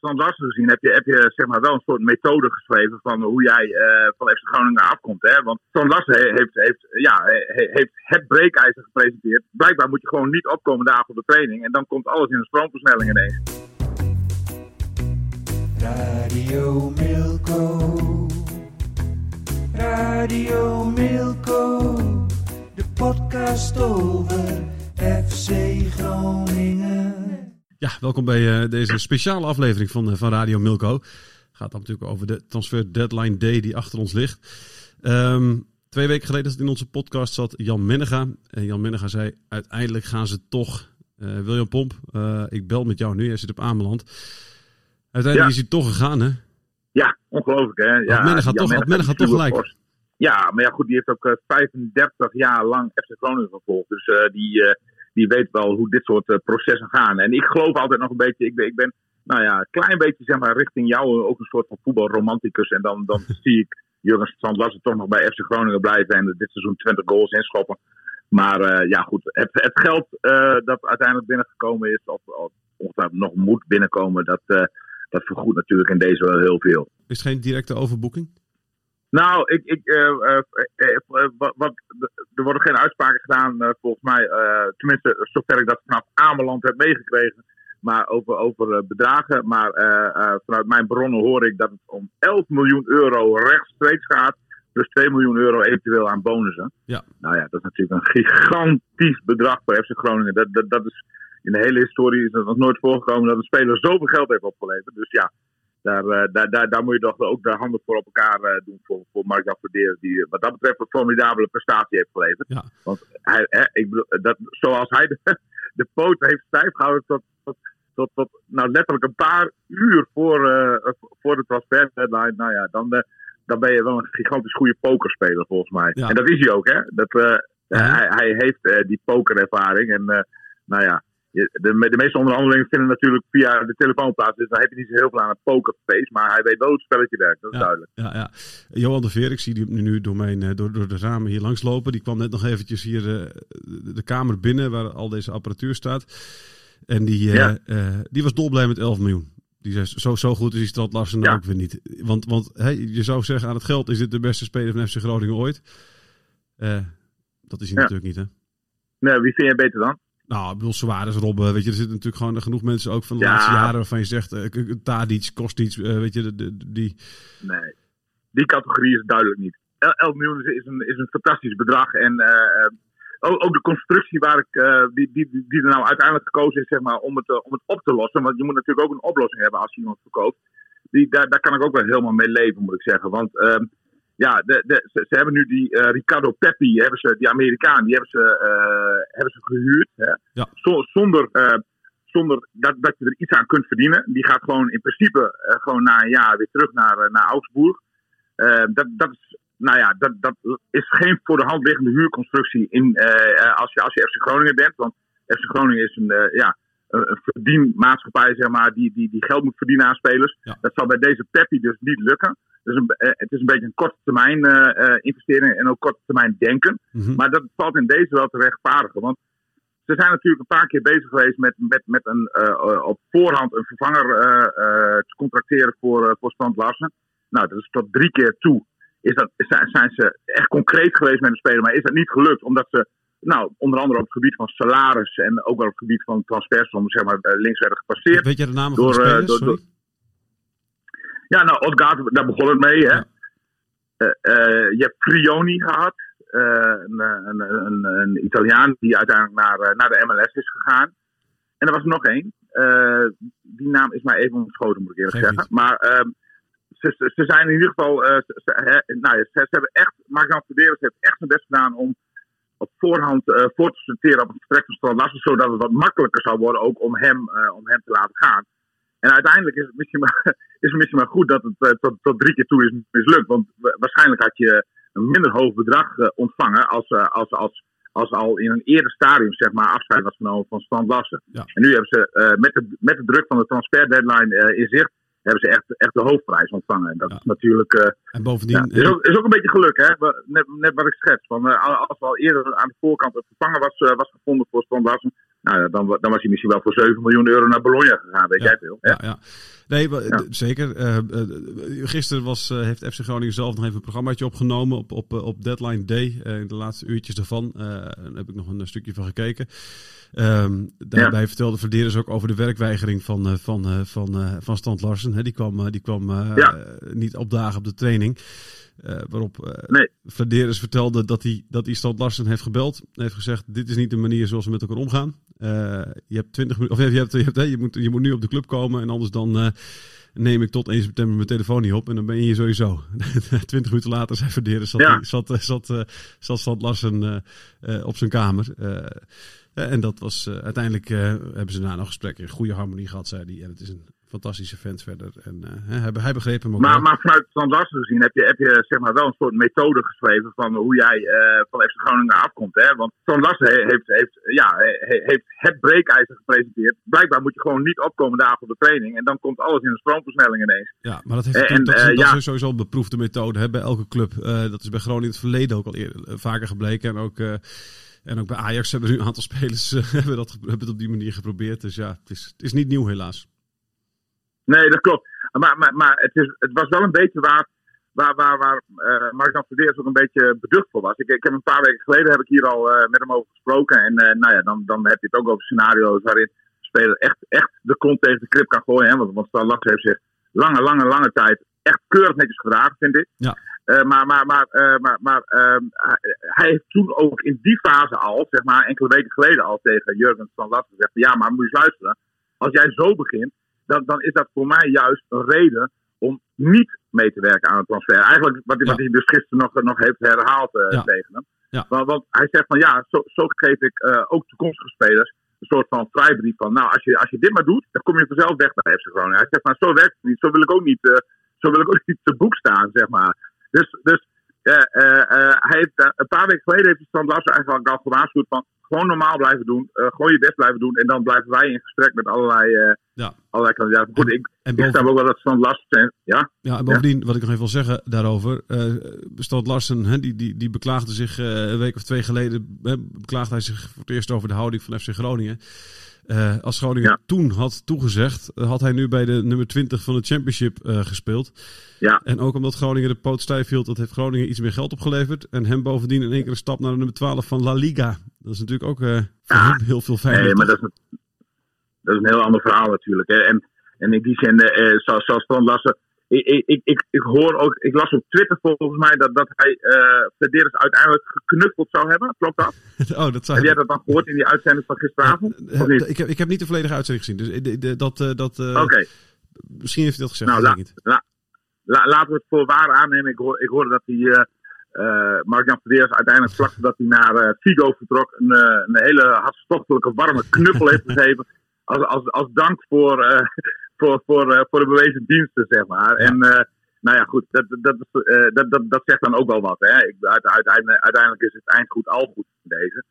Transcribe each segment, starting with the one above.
Larsen gezien heb je, heb je zeg maar wel een soort methode geschreven van hoe jij uh, van FC Groningen afkomt. Hè? Want Larsen heeft, heeft, ja, heeft het breekijzer gepresenteerd. Blijkbaar moet je gewoon niet opkomen dagen op de training. En dan komt alles in een stroomversnelling ineens. Radio Milko. Radio Milko. De podcast over Ja, welkom bij uh, deze speciale aflevering van, uh, van Radio Milko. Gaat dan natuurlijk over de transfer deadline day die achter ons ligt. Um, twee weken geleden in onze podcast zat Jan Mennega. En Jan Mennega zei, uiteindelijk gaan ze toch... Uh, William Pomp, ik bel met jou nu, jij zit op Ameland. Uiteindelijk ja. is hij toch gegaan, hè? Ja, ongelooflijk, hè? Ja, had Mennega toch, had Mennega toch gelijk. Ja, maar ja, goed, die heeft ook 35 jaar lang FC Groningen gevolgd. Dus die die weet wel hoe dit soort uh, processen gaan. En ik geloof altijd nog een beetje, ik ben, ik ben nou ja, een klein beetje zeg maar, richting jou ook een soort van voetbalromanticus. En dan, dan zie ik Jurgen Strand toch nog bij FC Groningen blijven en dit seizoen 20 goals inschoppen. Maar uh, ja, goed, het, het geld uh, dat uiteindelijk binnengekomen is, of, of, of dat nog moet binnenkomen, dat, dat vergoedt natuurlijk in deze wel heel veel. Is het geen directe overboeking? Nou, ik, ik, uh, uh, wat, wat, er worden geen uitspraken gedaan, volgens mij. tenminste, zover ik dat vanaf Ameland heb meegekregen. Maar over, over bedragen. Maar vanuit mijn bronnen hoor ik dat het om 11 miljoen euro rechtstreeks gaat. Plus 2 miljoen euro eventueel aan bonussen. Ja. Nou ja, dat is natuurlijk een gigantisch bedrag voor FC Groningen. Dat, dat, dat is, in de hele historie is het nog nooit voorgekomen dat een speler zoveel geld heeft opgeleverd. Dus ja, daar, uh, daar, daar, daar moet je toch ook de handen voor op elkaar uh, doen voor, voor Mark-Jan Verdeer, die wat dat betreft een formidabele prestatie heeft geleverd. Ja. Want hij, hè, ik bedoel, dat, zoals hij de, de poot heeft stijf gehouden tot, tot, tot, tot nou, letterlijk een paar uur voor, uh, voor de transfer deadline, nou ja, dan, dan ben je wel een gigantisch goede pokerspeler volgens mij. Ja. En dat is hij ook, hè? Dat, hij, hij heeft die pokerervaring en nou ja, de, de, meeste onderhandelingen vinden natuurlijk via de telefoon plaats. Dus dan heb je niet zo heel veel aan het pokerface. Maar hij weet wel hoe het spelletje werkt. Dat is ja, duidelijk. Ja, ja. Johan de Veer, ik zie die nu door, mijn, door, door de ramen hier langs lopen. Die kwam net nog eventjes hier uh, de kamer binnen waar al deze apparatuur staat. En die, uh, ja. uh, die was dolblij met 11 miljoen. Die zei, zo, zo goed is die Strand Larsen ja. ook weer niet. Want, want hey, je zou zeggen aan het geld is dit de beste speler van FC Groningen ooit. dat is hij natuurlijk niet, hè? Nee, wie vind jij beter dan? Nou, ik bedoel, Suarez, Robben, weet je, er zitten natuurlijk gewoon genoeg mensen ook van de ja. laatste jaren waarvan je zegt, uh, Tadic, Kostic, uh, weet je, de, de, die... Nee, die categorie is duidelijk niet. 11 miljoen is een, is een fantastisch bedrag en uh, ook, ook, de constructie waar ik, die, die, die er nou uiteindelijk gekozen is, zeg maar, om het, om het op te lossen, want je moet natuurlijk ook een oplossing hebben als je iemand verkoopt. Die, daar, daar kan ik ook wel helemaal mee leven, moet ik zeggen, want ehm, ja, de, de, ze, ze, hebben nu die uh, Ricardo Peppi, hebben ze, die Amerikaan, die hebben ze, uh, hebben ze gehuurd. Hè? Ja. zonder, uh, zonder dat, dat je er iets aan kunt verdienen. Die gaat gewoon in principe gewoon na een jaar weer terug naar, naar Augsburg. dat, dat, is, nou ja, dat, dat is geen voor de hand liggende huurconstructie in, als, je, als je FC Groningen bent. Want FC Groningen is een, ja, verdienmaatschappij, zeg maar, die, die, die geld moet verdienen aan spelers. Ja. Dat zal bij deze Peppi dus niet lukken. Dus een, het is een beetje een korte termijn uh, investering en ook korte termijn denken. Mm -hmm. Maar dat valt in deze wel te rechtvaardigen. Want ze zijn natuurlijk een paar keer bezig geweest met, met, met een, uh, op voorhand een vervanger te contracteren voor, voor Strand Larsen. Nou, dat is tot drie keer toe. Is dat, zijn ze echt concreet geweest met een speler, maar is dat niet gelukt omdat ze nou, onder andere op het gebied van salaris en ook wel op het gebied van transfersom, zeg maar, links werden gepasseerd. Weet je de namen door, van de spelers? Door, door, ja, nou, Odgaard, daar begon het mee. Hè? Ja. Uh, uh, je hebt Frioni gehad, uh, een, een, een, een, Italiaan die uiteindelijk naar, naar de MLS is gegaan. En er was er nog één. die naam is mij even ontschoten, moet ik eerlijk Geen zeggen. niet. Maar ehm, ze, ze, ze, zijn in ieder geval. Ze, ze, nou, ze, ze, hebben echt. Mark-Jan Verderes heeft echt zijn best gedaan om op voorhand voor te sorteren op het vertrek van Strand Larsen, zodat het wat makkelijker zou worden ook om hem, om hem te laten gaan. En uiteindelijk is het misschien maar, is het misschien maar goed dat het uh, tot, tot, drie keer toe is mislukt. Want waarschijnlijk had je een minder hoog bedrag uh, ontvangen als, uh, als, als, als al in een eerder stadium zeg maar, afscheid was genomen van Stan Lassen. Ja. En nu hebben ze eh, met, de, met de druk van de transfer deadline eh, in zicht, hebben ze echt, echt de hoofdprijs ontvangen. En dat Ja. is natuurlijk. eh, En bovendien, ja, is, ook, is ook een beetje geluk, hè? Net, net wat ik schets. Van, eh, als we al eerder aan de voorkant een vervanger was, eh, was gevonden voor Stan Lassen, nou, dan, dan was hij misschien wel voor 7 miljoen euro naar Bologna gegaan, weet Ja. jij veel. Ja. Ja. Nee, Ja. zeker. Eh, eh, gisteren was, eh, heeft FC Groningen zelf nog even een programmaatje opgenomen op, op, op Deadline Day. in de laatste uurtjes daarvan. Daar heb ik nog een stukje van gekeken. Ehm, daarbij vertelde Verderes ook over de werkweigering van, van, van, van Stant Larsen. Die kwam, die kwam niet opdagen op de training. Eh, waarop eh Nee. Vertelde dat hij, dat hij Stant Larsen heeft gebeld. Heeft gezegd, dit is niet de manier zoals we met elkaar omgaan. Eh, je hebt 20 minuten, of je, hebt, je, hebt, je, moet, je moet nu op de club komen en anders dan eh, neem ik tot 1 september mijn telefoon niet op. En dan ben je hier sowieso. 20 minuten later zei Verderes, zat, Ja. zat, eh, zat, zat Larsen eh, op zijn kamer. En dat was uiteindelijk, hebben ze na nog gesprekken in goede harmonie gehad, zei hij. En het is een fantastische vent verder. En eh, hij, hij begreep hem ook Maar, wel. maar vanuit Larsen gezien heb je, heb je zeg maar, wel een soort methode geschreven van hoe jij eh, van FC Groningen afkomt. Hè? Want Stan Larsen he- heeft, heeft, ja, he- heeft het breekijzer gepresenteerd. Blijkbaar moet je gewoon niet opkomen dagen op de training. En dan komt alles in een stroomversnelling ineens. Ja, maar dat, heeft, En, dat, eh, dat ja. is sowieso een beproefde methode hè, bij elke club. Dat is bij Groningen in het verleden ook al eerder, vaker gebleken. En ook, en ook bij Ajax hebben nu een aantal spelers hebben, dat, hebben het op die manier geprobeerd. Dus ja, het is, het is niet nieuw helaas. Nee, dat klopt. Maar, maar, maar het, is, het was wel een beetje waar, waar, waar, waar eh Mark ook een beetje beducht voor was. Ik, ik heb een paar weken geleden heb ik hier al eh, met hem over gesproken. En eh, nou ja, dan, dan heb je het ook over scenario's waarin de speler echt, echt de kont tegen de krip kan gooien. Hè? Want, want Stan Laks heeft zich lange, lange, lange tijd echt keurig netjes gedragen, vind ik. Ja. Maar maar, maar, maar, maar ehm, hij, heeft toen ook in die fase al, zeg maar enkele weken geleden al tegen Jurgen van Last gezegd: Ja, maar moet je luisteren. Als jij zo begint, dan, dan is dat voor mij juist een reden om niet mee te werken aan een transfer. Eigenlijk wat, hij- wat Ja. hij dus gisteren nog, nog heeft herhaald eh, Ja. tegen hem. Ja. Want, want hij zegt van ja, zo, zo geef ik eh, ook toekomstige spelers een soort van vrijbrief van nou, als je, als je dit maar doet, dan kom je vanzelf weg bij FC Groningen. Hij zegt van zo werkt het niet, zo wil ik ook niet, eh, zo wil ik ook niet te boek staan, zeg maar. Dus, dus hij heeft, een paar weken geleden heeft hij Stan Larsen eigenlijk al gewaarschuwd van gewoon normaal blijven doen, eh, gewoon je best blijven doen en dan blijven wij in gesprek met allerlei, eh Ja. allerlei kandidaten. Goed, ik, En ik boven- snap ook wel dat Stan Larsen, ja, Ja, en bovendien, wat ik nog even wil zeggen daarover. Stant Larsen, hè, die, die, die beklaagde zich een week of twee geleden. Hè, beklaagde hij zich voor het eerst over de houding van FC Groningen. Eh, als Groningen Ja. toen had toegezegd, eh, had hij nu bij de nummer 20 van de Championship eh, gespeeld. ja. En ook omdat Groningen de poot stijf hield, dat heeft Groningen iets meer geld opgeleverd. En hem bovendien in één keer een stap naar de nummer 12 van La Liga. Dat is natuurlijk ook Ja. heel veel fijner. Nee, maar dat is, een- dat is een heel ander verhaal natuurlijk. Hè. En, en in die zin, eh, zoals, Lassen. Ik, ik, ik, ik, hoor ook, ik las op Twitter volgens mij dat, dat hij eh Flederis uiteindelijk geknuffeld zou hebben. Klopt dat? oh, dat zou Heb jij dat dan gehoord in die uitzending van gisteravond? Eh, niet? ik, heb, ik heb niet de volledige uitzending gezien. Dus eh, de- de- dat, eh, dat, eh, Oké, misschien heeft hij dat gezegd. nou dat la, niet. la, la- laten we het voor waar aannemen. Ik, hoor, ik hoorde dat hij, eh eh Mark-Jan Flederis uiteindelijk vlak voordat hij naar eh, Figo vertrok, een, eh, een hele hartstochtelijke warme knuffel heeft gegeven. Als, als, als dank voor, eh, voor, voor, eh, voor de bewezen diensten, zeg maar. En eh, nou ja, goed, dat, dat, dat, eh, dat, dat, dat zegt dan ook wel wat. Hè? Ik, uit, uiteindelijk, uiteindelijk is het eind goed al goed in deze.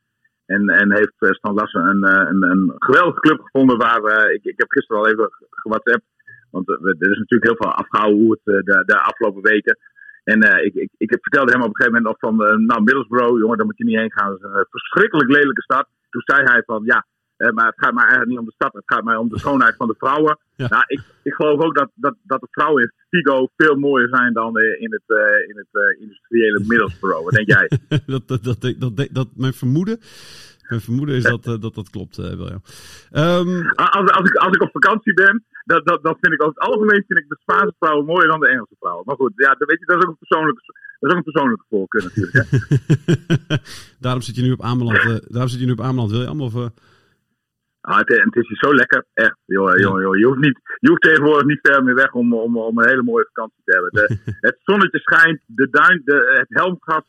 En, en heeft eh, Stan Lassen een, eh, een, een geweldige club gevonden waar eh, ik, ik heb gisteren al even gewhatsappt. Want eh, er is natuurlijk heel veel afgehouden hoe het eh, de, de afgelopen weken. En eh, ik, ik, ik vertelde hem op een gegeven moment nog van, eh, nou Middlesbrough, jongen, daar moet je niet heen gaan. Dat is een eh, verschrikkelijk lelijke stad. Toen zei hij van, ja, eh, maar het gaat mij eigenlijk niet om de stad, het gaat mij om de schoonheid van de vrouwen. Ja. Nou, ik, ik geloof ook dat, dat, dat de vrouwen in Figo veel mooier zijn dan eh, in het, eh, in het eh, industriële Middlesbrough. Wat denk jij? dat, dat, dat, dat, dat, dat- mijn vermoeden, mijn vermoeden is dat dat, dat, dat klopt, William. Ehm, Als, als, ik, als ik op vakantie ben, dan, dan, dan vind ik over het algemeen vind ik de Spaanse vrouwen mooier dan de Engelse vrouwen. Maar goed, ja, dat, weet je, dat is ook een persoonlijke, dat is ook een persoonlijke voorkeur natuurlijk. Hè. daarom zit je nu op Ameland, daarom zit je nu op Ameland, William. Of, Ah, het, het is zo lekker, echt. Joh, joh, joh. Je, hoeft niet, je hoeft tegenwoordig niet ver meer weg om, om, om een hele mooie vakantie te hebben. De, het zonnetje schijnt, de duin, de, het helmgas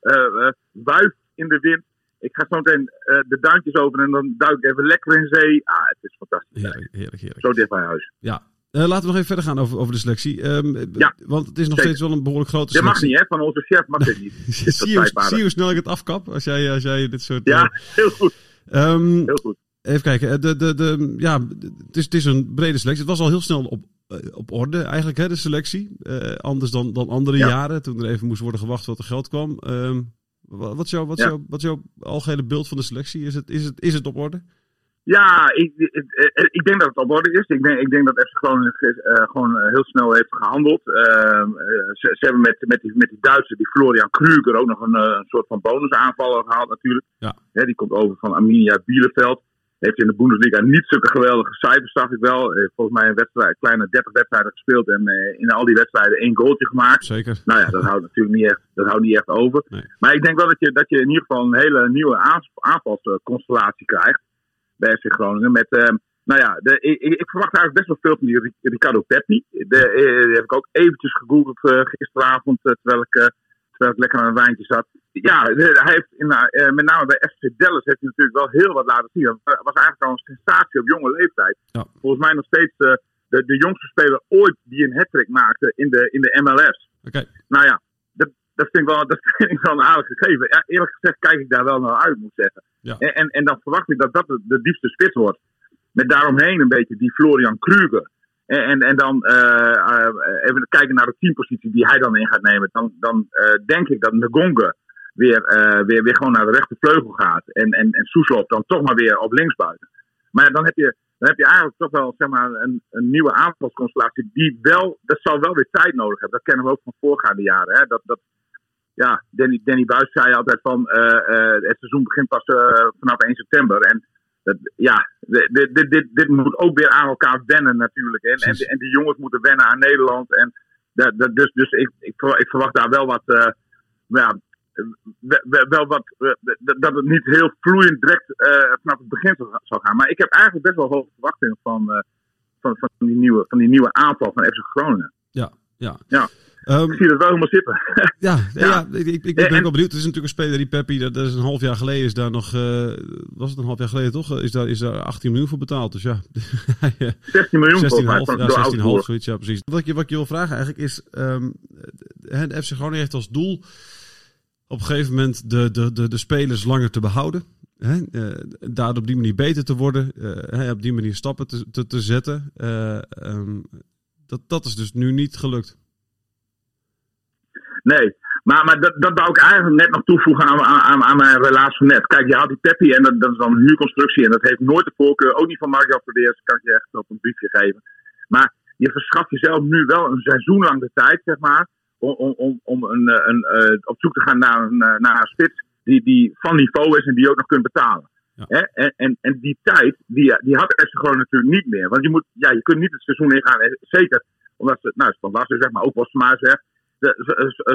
eh eh, wuift in de wind. Ik ga zo meteen eh, de duintjes over en dan duik ik even lekker in zee. Ah, het is fantastisch. heerlijk, heerlijk, heerlijk. Zo dicht bij huis. Ja, laten we nog even verder gaan over, over de selectie. Ehm, Ja, want het is nog zeker. steeds wel een behoorlijk grote Dat mag selectie. niet, hè? Van onze chef mag dit niet. Zie, je, zie je hoe snel ik het afkap als jij, als jij dit soort... Ja, heel goed. ehm, Heel goed. Even kijken. eh, De, de, de, ja, het, is, het is een brede selectie. Het was al heel snel op, eh, op orde eigenlijk, hè, de selectie. Eh, anders dan, dan andere Ja. jaren, toen er even moest worden gewacht tot er geld kwam. Ehm, wa- wat, is jouw, wat, Ja. jouw, wat is jouw algehele beeld van de selectie? Is het, is het, is het op orde? Ja, ik, ik, ik- denk dat het op orde is. Ik denk, ik denk dat FC Groningen gewoon heel snel heeft gehandeld. Ehm, eh, ze, ze hebben met, met, die, met die Duitser, die Florian Kruger, ook nog een, een soort van bonusaanvaller gehaald natuurlijk. Ja. Hè, die komt over van Arminia Bielefeld. Heeft in de Bundesliga niet zulke geweldige cijfers, zag ik wel. Eh, volgens mij een wedstrijd, kleine 30 wedstrijden gespeeld en eh, in al die wedstrijden één goaltje gemaakt. Zeker. Nou ja, dat houdt natuurlijk niet echt, dat houdt niet echt over. Nee. Maar ik denk wel dat je, dat je in ieder geval een hele nieuwe aanvalsconstellatie krijgt bij FC Groningen. Met, eh, nou ja, de, ik, ik verwacht eigenlijk best wel veel van die Ri- Ricardo Peppi. De, eh, die heb ik ook eventjes gegoogeld gisteravond, terwijl, ik, eh, ik lekker aan een wijntje zat. Ja, hij heeft in, eh, met name bij FC Dallas heeft hij natuurlijk wel heel wat laten zien. Dat was eigenlijk al een sensatie op jonge leeftijd. Ja. Volgens mij nog steeds eh, de, de jongste speler ooit die een hat maakte in de, in de MLS. Oké. Nou ja, dat, dat, vind ik wel, dat vind ik wel een aardig gegeven. Ja, eerlijk gezegd kijk ik daar wel naar uit, moet ik zeggen. Ja. En, en, en dan verwacht ik dat dat de, de diepste spits wordt. Met daaromheen een beetje die Florian Kruger. En, en, dan eh, eh, even kijken naar de teampositie die hij dan in gaat nemen. Dan, dan eh, denk ik dat Ngonga weer, weer, weer gewoon naar de rechtervleugel gaat. En, en, en dan toch maar weer op linksbuiten. Maar dan heb je, dan heb je eigenlijk toch wel zeg maar, een, een nieuwe aanvalsconstellatie. Die wel, dat zal wel weer tijd nodig hebben. Dat kennen we ook van voorgaande jaren. Hè? Dat, dat, ja, Danny, Danny Buis zei altijd van het seizoen begint pas vanaf 1 september. En dat, ja, dit, dit, dit, dit moet ook weer aan elkaar wennen natuurlijk. En, en, en die jongens moeten wennen aan Nederland. En dat, dat, dus dus ik, ik, ik verwacht daar wel wat, eh, ja, we- we- wel wat, dat het niet heel vloeiend direct eh, vanaf het begin zal, zal gaan. Maar ik heb eigenlijk best wel hoge verwachtingen van, eh, van, van, die, nieuwe, van die nieuwe aanval van FC Groningen. Ja, ja. Ja. Ehm, Ik zie dat wel helemaal zitten. ja, ja. Ja. ik, ik, ik ben En- ook wel benieuwd. Het is natuurlijk een speler die Peppi, dat, dat is een half jaar geleden, is daar nog, eh, was het een half jaar geleden toch? Is daar, is daar 18 miljoen voor betaald. Dus ja, hij, eh, 16 miljoen 16,5, volgens mij van, ja, door 16,5, Augsburg. zoiets, ja, precies. Wat ik, je, wat ik je wil vragen eigenlijk is, ehm, de FC Groningen heeft als doel op een gegeven moment de, de, de, de spelers langer te behouden. Hè? eh, daardoor op die manier beter te worden, eh, op die manier stappen te, te, te zetten. Eh, ehm, dat, dat is dus nu niet gelukt. Nee, maar, maar dat, dat wou ik eigenlijk net nog toevoegen aan, aan, aan mijn relatie van net. Kijk, je had die Peppi en dat, dat is dan een huurconstructie. En dat heeft nooit de voorkeur, ook niet van Jan Verdeers, kan ik je echt op een briefje geven. Maar je verschaft jezelf nu wel een seizoen lang de tijd, zeg maar, om, om, om, om een, eh, een, eh, op zoek te gaan naar een, eh, naar een spits die, die van niveau is en die je ook nog kunt betalen. Ja. Hè? En, en, en die tijd, die, die had FC gewoon natuurlijk niet meer. Want je, moet, ja, je kunt niet het seizoen ingaan, zeker omdat ze, nou, Van Lassen zeg maar, ook wat Smaar zegt,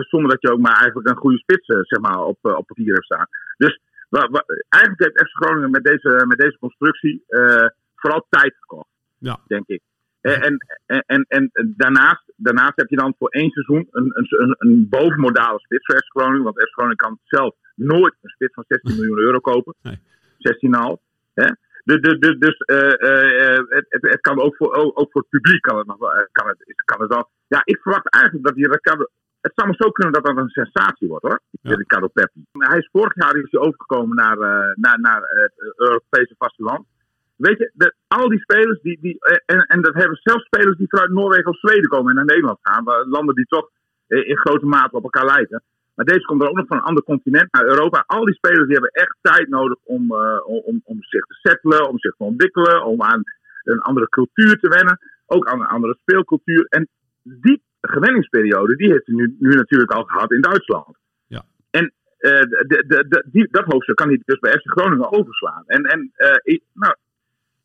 zonder dat je ook maar eigenlijk een goede spits eh, zeg maar, op, eh, op papier hebt staan. Dus wa- wa- eigenlijk heeft FC Groningen met deze, met deze constructie eh, vooral tijd gekocht, Ja. denk ik. En, en, en, en, daarnaast, daarnaast heb je dan voor één seizoen een, een, een, een bovenmodale spits voor FC Groningen. Want FC Groningen kan zelf nooit een spits van 16 miljoen euro kopen. Nee. 16,5. Dus, dus, dus, dus eh, eh, eh, het, kan ook voor, ook, voor het publiek kan het nog wel, kan het, kan het wel. Ja, ik verwacht eigenlijk dat die Ricardo. Het zou maar zo kunnen dat dat een sensatie wordt hoor. Ja. Ricardo Peppi. Hij is vorig jaar is hij overgekomen naar, naar, naar het Europese vasteland. Weet je, de, al die spelers, die, die, en, en dat hebben zelfs spelers die vanuit Noorwegen of Zweden komen en naar Nederland gaan. Landen die toch in grote mate op elkaar lijken. Maar deze komt er ook nog van een ander continent naar Europa. Al die spelers die hebben echt tijd nodig om, eh, om, om zich te settelen, om zich te ontwikkelen, om aan een andere cultuur te wennen. Ook aan een andere speelcultuur. En die gewenningsperiode, die heeft hij nu, nu natuurlijk al gehad in Duitsland. Ja. En eh, de, de, de, die, dat hoofdstuk kan hij dus bij FC Groningen overslaan. En, en eh, ik, nou,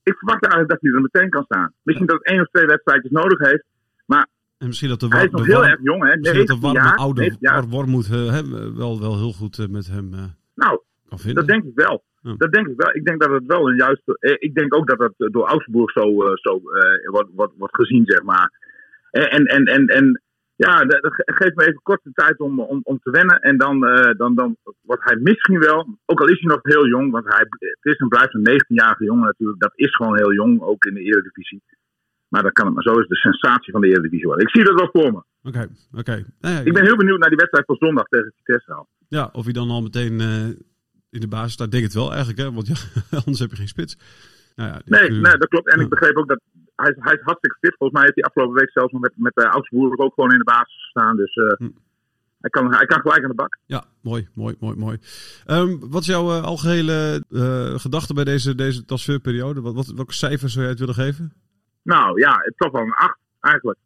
ik verwacht eigenlijk dat hij er meteen kan staan. Misschien dat het één of twee wedstrijdjes nodig heeft. En misschien dat de, Hij is nog heel erg jong, hè? misschien dat de 19 warme jaar, oude 19 jaar. War- Wormoed eh, hè, wel, wel heel goed eh, met hem eh, Nou, kan vinden. Dat denk ik wel. Ja. Dat denk ik wel. Ik denk dat het wel een juiste. eh, Ik denk ook dat eh, door Augsburg zo, eh, zo eh, wordt, wordt, wordt gezien, zeg maar. En, en, en, en, ja, dat- dat ge- geef me even korte tijd om, om, om te wennen. En dan, eh, dan, dan wordt hij misschien wel, ook al is hij nog heel jong, want hij het is en blijft een 19-jarige jongen natuurlijk. Dat is gewoon heel jong, ook in de Eredivisie. Maar dan kan het maar zo eens de sensatie van de Eredivisie worden. Ik zie dat wel voor me. Oké, oké. Nee, Ik ben heel benieuwd naar die wedstrijd van zondag tegen Vitesse. al. Ja, of hij dan al meteen eh, in de basis staat, denk het wel eigenlijk, hè? Want ja, anders heb je geen spits. Nou ja, Nee, nee, dat klopt. En ik begreep ook dat hij, is- hij is hartstikke fit. Volgens mij heeft hij afgelopen week zelfs nog met, met uh, Augsburg ook gewoon in de basis gestaan. Dus eh, Hm. hij, kan, hij kan gelijk aan de bak. Ja, mooi, mooi, mooi, mooi. Ehm, wat is jouw eh, algehele eh, gedachte bij deze, deze transferperiode? Wat, wat, welke cijfers zou jij het willen geven? Nou ja, het toch wel een 8 eigenlijk.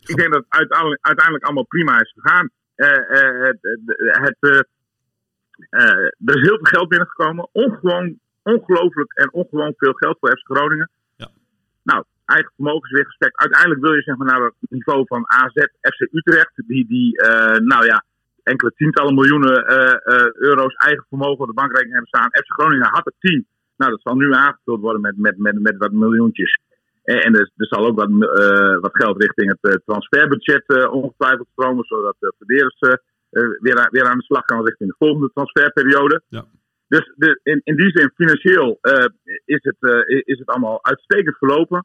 Ik denk dat het uiteindelijk, uiteindelijk allemaal prima is gegaan. Eh, eh, het, eh, er is heel veel geld binnengekomen. Ongewoon, ongelooflijk en ongewoon veel geld voor FC Groningen. Ja. Nou, eigen vermogen is weer gestekt. Uiteindelijk wil je zeg maar naar het niveau van AZ, FC Utrecht. Die, die nou ja, enkele tientallen miljoenen euro's eigen vermogen op de bankrekening hebben staan. FC Groningen had het 10. Nou, dat zal nu aangevuld worden met, met, met, met wat miljoentjes. En, en er, er zal ook wat, eh, wat geld richting het eh, transferbudget eh, ongetwijfeld stromen, zodat de verdedigers eh, eh, weer, aan- weer aan de slag gaan richting de volgende transferperiode. Ja. Dus de, in, in die zin, financieel eh, is, het, eh, is het allemaal uitstekend verlopen.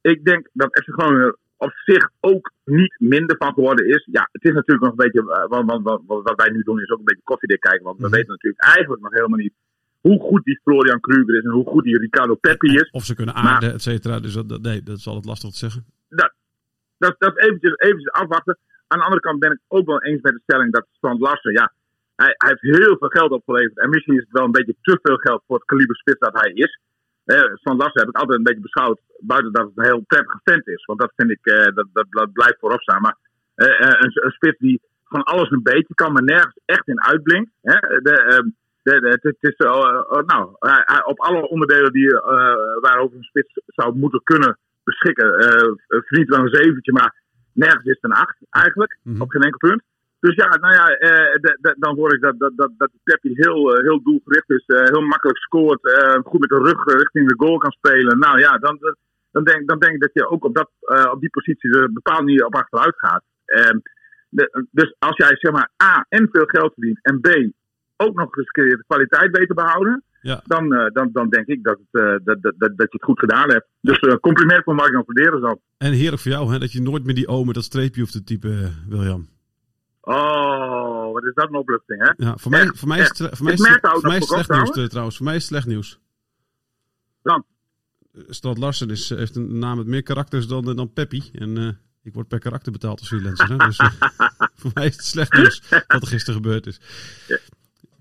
Ik denk dat FC Groningen op zich ook niet minder van geworden is. Ja, het is natuurlijk nog een beetje, eh, want, want, want, wat wat wij nu doen is ook een beetje koffiedik kijken. Want we Mhm. weten natuurlijk eigenlijk nog helemaal niet hoe goed die Florian Kruger is en hoe goed die Ricardo Peppi is. Of ze kunnen aarden, et cetera. Dus dat, dat- nee, dat is altijd lastig te zeggen. dat, dat is eventjes, eventjes afwachten. Aan de andere kant ben ik ook wel eens met de stelling dat Strand Larsen, ja, hij, hij heeft heel veel geld opgeleverd. En misschien is het wel een beetje te veel geld voor het kaliber spits dat hij is. Eh Strand Larsen heb ik altijd een beetje beschouwd, buiten dat het een heel prettige vent is. Want dat vind ik, eh, dat, dat, dat blijft voorop staan. Maar eh, eh, een, een spits die van alles een beetje kan, maar nergens echt in uitblinkt. Hè? Ehm, de, het, is, eh, eh, nou, hij- hij- op alle onderdelen die, eh, waarover een spits zou moeten kunnen beschikken, eh verdient wel een zeventje, maar nergens is het een acht eigenlijk, Mhm. op geen enkel punt. Dus ja, nou ja, eh, dan hoor ik dat, dat, dat, dat Peppi heel, heel doelgericht is, heel makkelijk scoort, goed met de rug richting de goal kan spelen. Nou ja, dan, dan- denk, dan denk ik dat je ook op, dat, op die positie er bepaald niet op achteruit gaat. Ehm, de- dus als jij zeg maar A, en veel geld verdient en B, ook nog eens keer de kwaliteit te behouden, Ja. dan, eh, dan, dan denk ik dat, het, eh, dat, dat, dat, dat je het goed gedaan hebt. Dus eh, compliment voor Mark-Jan Verderes dan. En heerlijk voor jou, hè, dat je nooit meer die O met dat streepje hoeft te typen, William. Oh, wat is dat een opluchting, hè? Ja, voor mij, Echt, voor mij is voor mij is, voor mij is slecht nieuws trouwens. Voor mij is het slecht nieuws. Dan? Strand Larsen is, heeft een naam met meer karakters dan, dan Peppi. En ik word per karakter betaald als freelancer. Hè? Dus voor mij is het slecht nieuws wat er gisteren gebeurd is.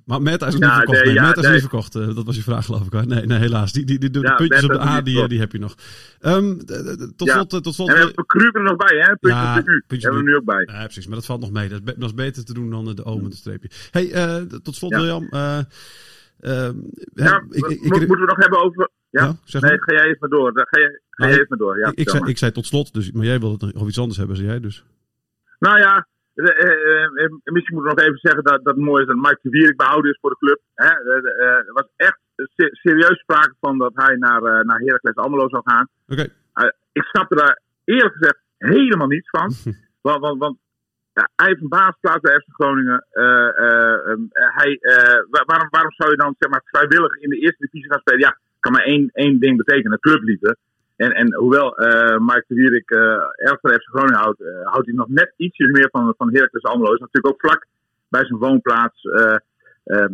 Maar Meta is nog niet verkocht. nee, Nee, Meta is nee. niet verkocht. Eh, dat was je vraag geloof ik. Nee, nee, helaas. Die, die, die, de puntjes op de A, die, verkocht. die heb je nog. Ehm, tot slot, eh, tot slot En we hebben Kruger er nog bij, hè? Puntje Ja, op de U. puntje hebben we nu ook bij. Ja, precies. Maar dat valt nog mee. Dat is, beter te doen dan eh, de O met een streepje. Hey, eh, tot slot. William. eh, ehm, moeten we nog hebben over... Ja? Zeg nee, maar. ga jij even door. Ga jij, ga Nou, jij even door. Ja, ik, zei, ik zei tot slot, dus, maar jij wilde het over iets anders hebben, zei jij dus. Nou ja, eh, eh, eh, misschien moet ik nog even zeggen dat, dat het mooi is dat Mike de Wierik behouden is voor de club. Hè? Eh, eh, er was echt se- serieus sprake van dat hij naar, eh naar Heracles Almelo zou gaan. Oké, Eh, ik snapte daar eerlijk gezegd helemaal niets van. want want, want ja, hij heeft een baasplaats bij FC Groningen. Eh, eh, ehm, eh, hij, eh, wa- waarom, waarom zou je dan zeg maar, vrijwillig in de eerste divisie gaan spelen? Ja, kan maar één, één ding betekenen: clubliefde. En, en hoewel eh Mike de Wierik eh erg van FC Groningen houdt, eh, houdt hij nog net ietsjes meer van, van Heracles Almelo. Is natuurlijk ook vlak bij zijn woonplaats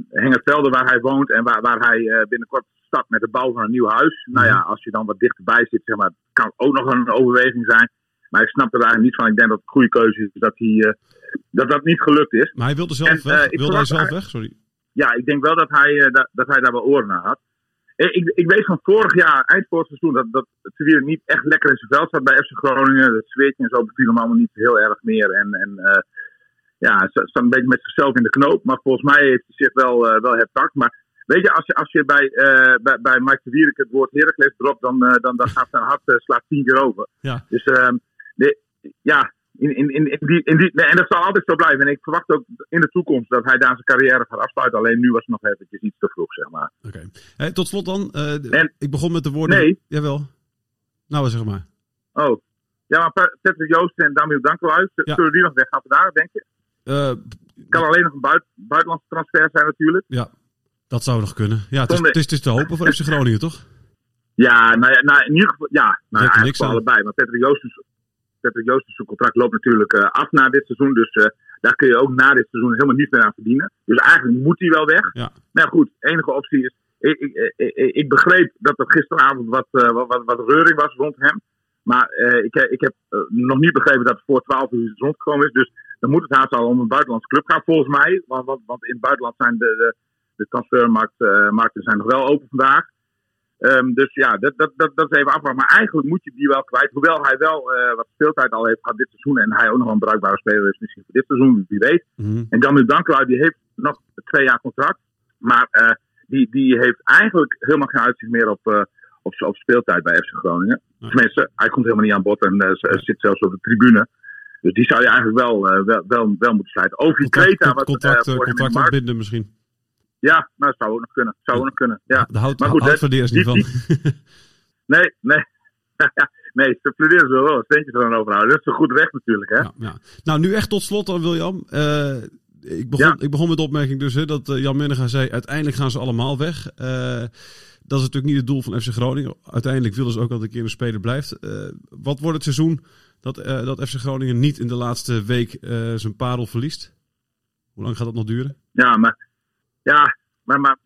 Hengelvelde waar hij woont en waar, waar hij binnenkort start met de bouw van een nieuw huis. Nou ja, als je dan wat dichterbij zit, zeg maar, kan ook nog een overweging zijn. Maar ik snap er eigenlijk niet van. Ik denk dat het een goede keuze is dat, hij, dat dat niet gelukt is. maar hij wilde zelf En, weg. wilde hij zelf weg? Sorry. Ja, ik denk wel dat hij, dat, dat hij daar wel oren naar had. Eh, Ik, ik weet van vorig jaar, eind vorig seizoen, dat, dat Sevilla niet echt lekker in zijn veld zat bij FC Groningen. Het zweetje en zo beviel hem allemaal niet heel erg meer. En, en eh, ja, zat zat een beetje met zichzelf in de knoop. Maar volgens mij heeft hij zich wel, eh, wel herpakt. Maar weet je, als je, als je bij, eh, bij, bij Mike de Wierik het woord Heracles dropt, dan, dan, dan gaat zijn hart slaat tien keer over. Ja. Dus ehm, ja, in, in, in, in die, in die, nee, en dat zal altijd zo blijven. En ik verwacht ook in de toekomst dat hij daar zijn carrière gaat afsluiten. Alleen nu was het nog eventjes iets te vroeg, zeg maar. Oké. Hey, tot slot dan. eh, En- ik begon met de woorden... Nee. Jawel. Nou, zeg maar. Oh. Ja, maar Pa- Patrick Joost en Damiel Dankelhuis, Ja. zullen die nog weggaan vandaag, denk je? Eh, Kan alleen nog een buit, buitenlandse transfer zijn natuurlijk. ja, dat zou nog kunnen. Ja, het is, het is, het is te hopen voor FC Groningen, toch? Ja, nou ja, nou, in ieder geval, ja, nou, ja, eigenlijk voor allebei. Maar Patrick Joostens, Patrick Joostens zijn contract loopt natuurlijk eh, af na dit seizoen. Dus eh, daar kun je ook na dit seizoen helemaal niet meer aan verdienen. Dus eigenlijk moet hij wel weg. Ja. Maar goed, enige optie is. Ik, ik, ik, ik begreep dat er gisteravond wat, eh, wat, wat, wat reuring was rond hem. Maar ik, ik heb nog niet begrepen dat het voor 12 uur rondgekomen is. Dus dan moet het haast al om een buitenlandse club gaan, volgens mij. Want, want, want in het buitenland zijn de, de, de transfermarkten zijn nog wel open vandaag. Ehm, dus ja, dat, dat, dat, dat is even afwachten. Maar eigenlijk moet je die wel kwijt. Hoewel hij wel eh, wat speeltijd al heeft gehad dit seizoen. En hij ook nog een bruikbare speler is misschien voor dit seizoen, wie weet. Mhm. En Daniel Dankelui, die heeft nog twee jaar contract. Maar eh, die, die heeft eigenlijk helemaal geen uitzicht meer op, eh, op, op speeltijd bij FC Groningen. Tenminste, hij komt helemaal niet aan bod en zit zelfs op de tribune. Dus die zou je eigenlijk wel, wel, wel, wel moeten sluiten. Over die Contract, wat contract, contract ontbinden misschien. Ja, nou, zou ook nog kunnen. Zou ook nog kunnen. Ja. De hout, Maar goed, hout niet van. die- Nee, nee. nee, ze plederen ze wel. Steentjes er dan overhouden. Dat is een goed recht natuurlijk, hè? Ja, ja. Nou, nu echt tot slot dan, William. Eh, ik, begon, Ja. ik begon met de opmerking dus hè, dat eh, Jan Menega zei... uiteindelijk gaan ze allemaal weg. Eh, dat is natuurlijk niet het doel van FC Groningen. Uiteindelijk willen ze ook dat een keer een speler blijft. Eh, wat wordt het seizoen dat, eh, dat FC Groningen niet in de laatste week eh, zijn parel verliest? Hoe lang gaat dat nog duren? Ja, maar, ja, maar, maar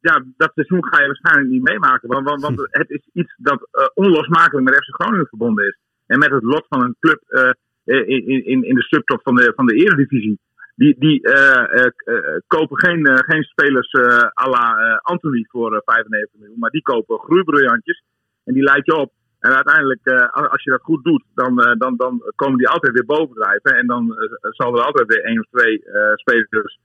ja, dat seizoen ga je waarschijnlijk niet meemaken. Want, want, want het is iets dat eh, onlosmakelijk met FC Groningen verbonden is. En met het lot van een club eh, in, in, in de subtop van de, van de Eredivisie. Die, die eh, eh, eh, kopen geen, eh, geen spelers eh à la eh, Anthony voor eh, 95 miljoen. Maar die kopen groeibriljantjes. En die leid je op. En uiteindelijk, eh, als je dat goed doet, dan, eh, dan, dan komen die altijd weer bovendrijven. En dan eh, zal er altijd weer één of twee eh, spelers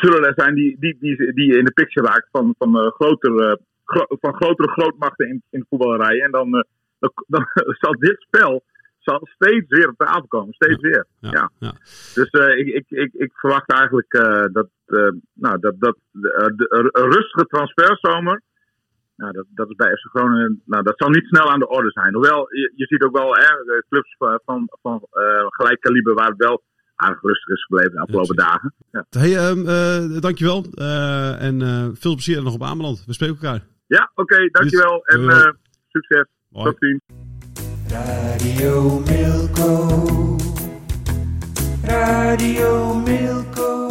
zullen er zijn die, die, die, die in de picture raakt van, van, eh, grotere, gro- van grotere grootmachten in, in voetballerij. En dan, eh, dan, dan zal dit spel zal steeds weer op tafel komen. Steeds weer. Ja, Ja. ja. Dus eh, ik, ik, ik, ik verwacht eigenlijk eh, dat, eh, nou, dat, dat de, de- een rustige transferzomer. Nou, dat, dat is bij FC Groningen. Nou, dat zal niet snel aan de orde zijn. Hoewel, je, je ziet ook wel hè, clubs van, van, van eh, gelijk kaliber waar het wel aardig rustig is gebleven de afgelopen dagen. Ja. Hey, um, uh, dankjewel. Eh, en eh, veel plezier nog op Ameland. We spreken elkaar. Ja, oké. Okay, dankjewel. wel En succes. Tot ziens. Radio Milko. Radio Milko.